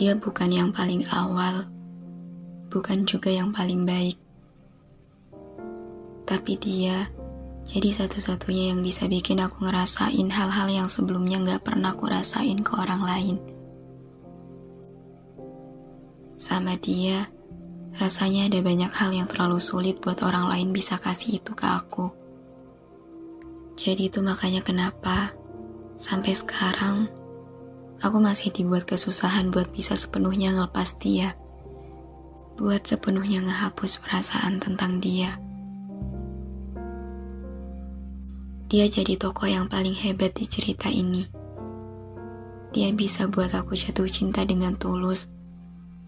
Dia bukan yang paling awal, bukan juga yang paling baik. Tapi dia jadi satu-satunya yang bisa bikin aku ngerasain hal-hal yang sebelumnya gak pernah aku rasain ke orang lain. Sama dia, rasanya ada banyak hal yang terlalu sulit buat orang lain bisa kasih itu ke aku. Jadi itu makanya kenapa sampai sekarang aku masih dibuat kesusahan buat bisa sepenuhnya ngelepas dia. Buat sepenuhnya ngehapus perasaan tentang dia. Dia jadi tokoh yang paling hebat di cerita ini. Dia bisa buat aku jatuh cinta dengan tulus.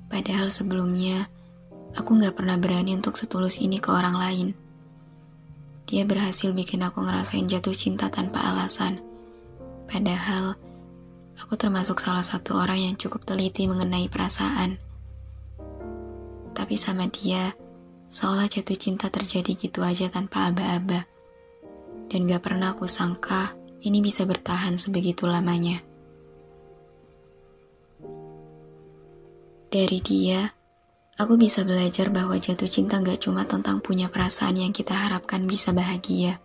Padahal sebelumnya, aku gak pernah berani untuk setulus ini ke orang lain. Dia berhasil bikin aku ngerasain jatuh cinta tanpa alasan. Padahal, Aku termasuk salah satu orang yang cukup teliti mengenai perasaan. Tapi sama dia, seolah jatuh cinta terjadi gitu aja tanpa aba-aba. Dan gak pernah aku sangka ini bisa bertahan sebegitu lamanya. Dari dia, aku bisa belajar bahwa jatuh cinta gak cuma tentang punya perasaan yang kita harapkan bisa bahagia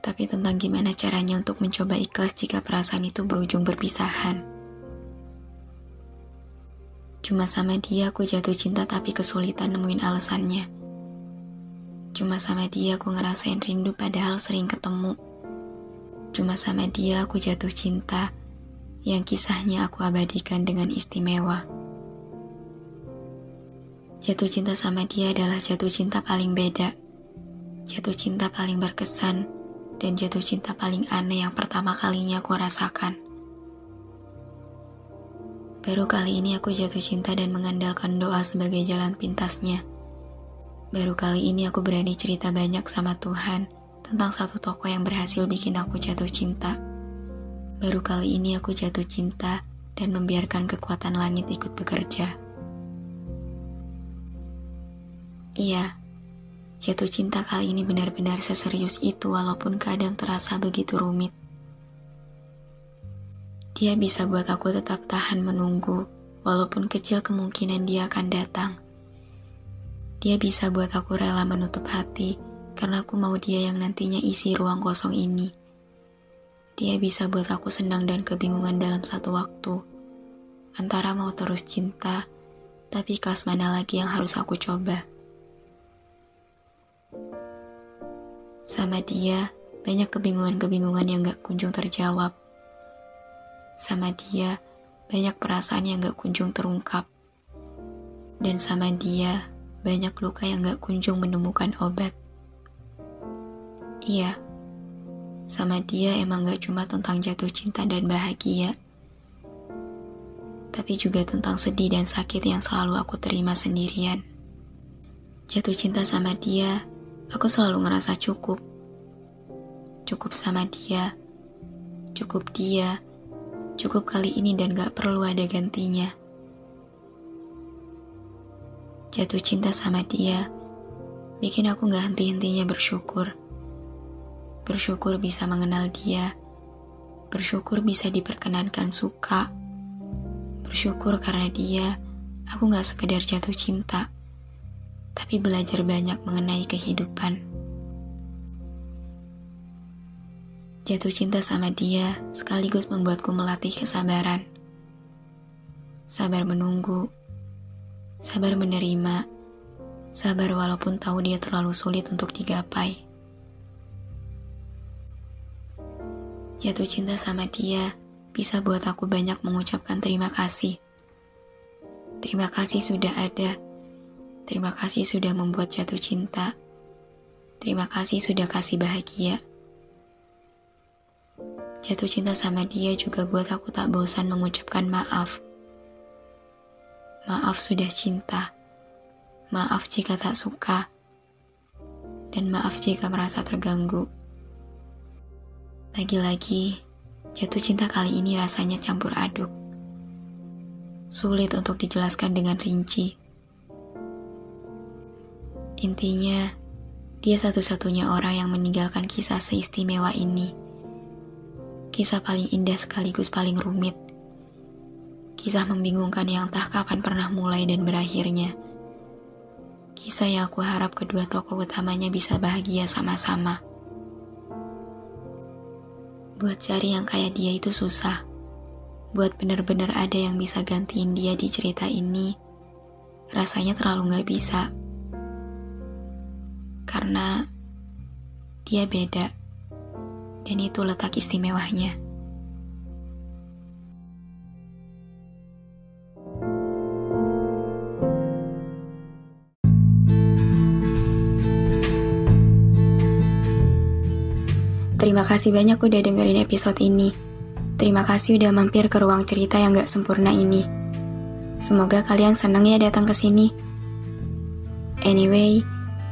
tapi tentang gimana caranya untuk mencoba ikhlas jika perasaan itu berujung berpisahan. Cuma sama dia aku jatuh cinta tapi kesulitan nemuin alasannya. Cuma sama dia aku ngerasain rindu padahal sering ketemu. Cuma sama dia aku jatuh cinta yang kisahnya aku abadikan dengan istimewa. Jatuh cinta sama dia adalah jatuh cinta paling beda. Jatuh cinta paling berkesan dan jatuh cinta paling aneh yang pertama kalinya aku rasakan. Baru kali ini aku jatuh cinta dan mengandalkan doa sebagai jalan pintasnya. Baru kali ini aku berani cerita banyak sama Tuhan tentang satu tokoh yang berhasil bikin aku jatuh cinta. Baru kali ini aku jatuh cinta dan membiarkan kekuatan langit ikut bekerja. Iya, Jatuh cinta kali ini benar-benar seserius itu walaupun kadang terasa begitu rumit. Dia bisa buat aku tetap tahan menunggu walaupun kecil kemungkinan dia akan datang. Dia bisa buat aku rela menutup hati karena aku mau dia yang nantinya isi ruang kosong ini. Dia bisa buat aku senang dan kebingungan dalam satu waktu. Antara mau terus cinta, tapi kelas mana lagi yang harus aku coba. Sama dia, banyak kebingungan-kebingungan yang gak kunjung terjawab. Sama dia, banyak perasaan yang gak kunjung terungkap. Dan sama dia, banyak luka yang gak kunjung menemukan obat. Iya, sama dia emang gak cuma tentang jatuh cinta dan bahagia, tapi juga tentang sedih dan sakit yang selalu aku terima sendirian. Jatuh cinta sama dia Aku selalu ngerasa cukup. Cukup sama dia. Cukup dia. Cukup kali ini dan gak perlu ada gantinya. Jatuh cinta sama dia bikin aku gak henti-hentinya bersyukur. Bersyukur bisa mengenal dia. Bersyukur bisa diperkenankan suka. Bersyukur karena dia, aku gak sekedar jatuh cinta tapi belajar banyak mengenai kehidupan. Jatuh cinta sama dia sekaligus membuatku melatih kesabaran. Sabar menunggu, sabar menerima, sabar walaupun tahu dia terlalu sulit untuk digapai. Jatuh cinta sama dia bisa buat aku banyak mengucapkan terima kasih. Terima kasih sudah ada Terima kasih sudah membuat jatuh cinta. Terima kasih sudah kasih bahagia. Jatuh cinta sama dia juga buat aku tak bosan mengucapkan maaf. Maaf sudah cinta. Maaf jika tak suka. Dan maaf jika merasa terganggu. Lagi-lagi, jatuh cinta kali ini rasanya campur aduk. Sulit untuk dijelaskan dengan rinci. Intinya, dia satu-satunya orang yang meninggalkan kisah seistimewa ini Kisah paling indah sekaligus paling rumit. Kisah membingungkan yang tak kapan pernah mulai dan berakhirnya. Kisah yang aku harap kedua tokoh utamanya bisa bahagia sama-sama. Buat cari yang kayak dia itu susah. Buat bener-bener ada yang bisa gantiin dia di cerita ini, rasanya terlalu gak bisa. Karena dia beda dan itu letak istimewanya. Terima kasih banyak udah dengerin episode ini. Terima kasih udah mampir ke ruang cerita yang gak sempurna ini. Semoga kalian senang ya datang ke sini. Anyway,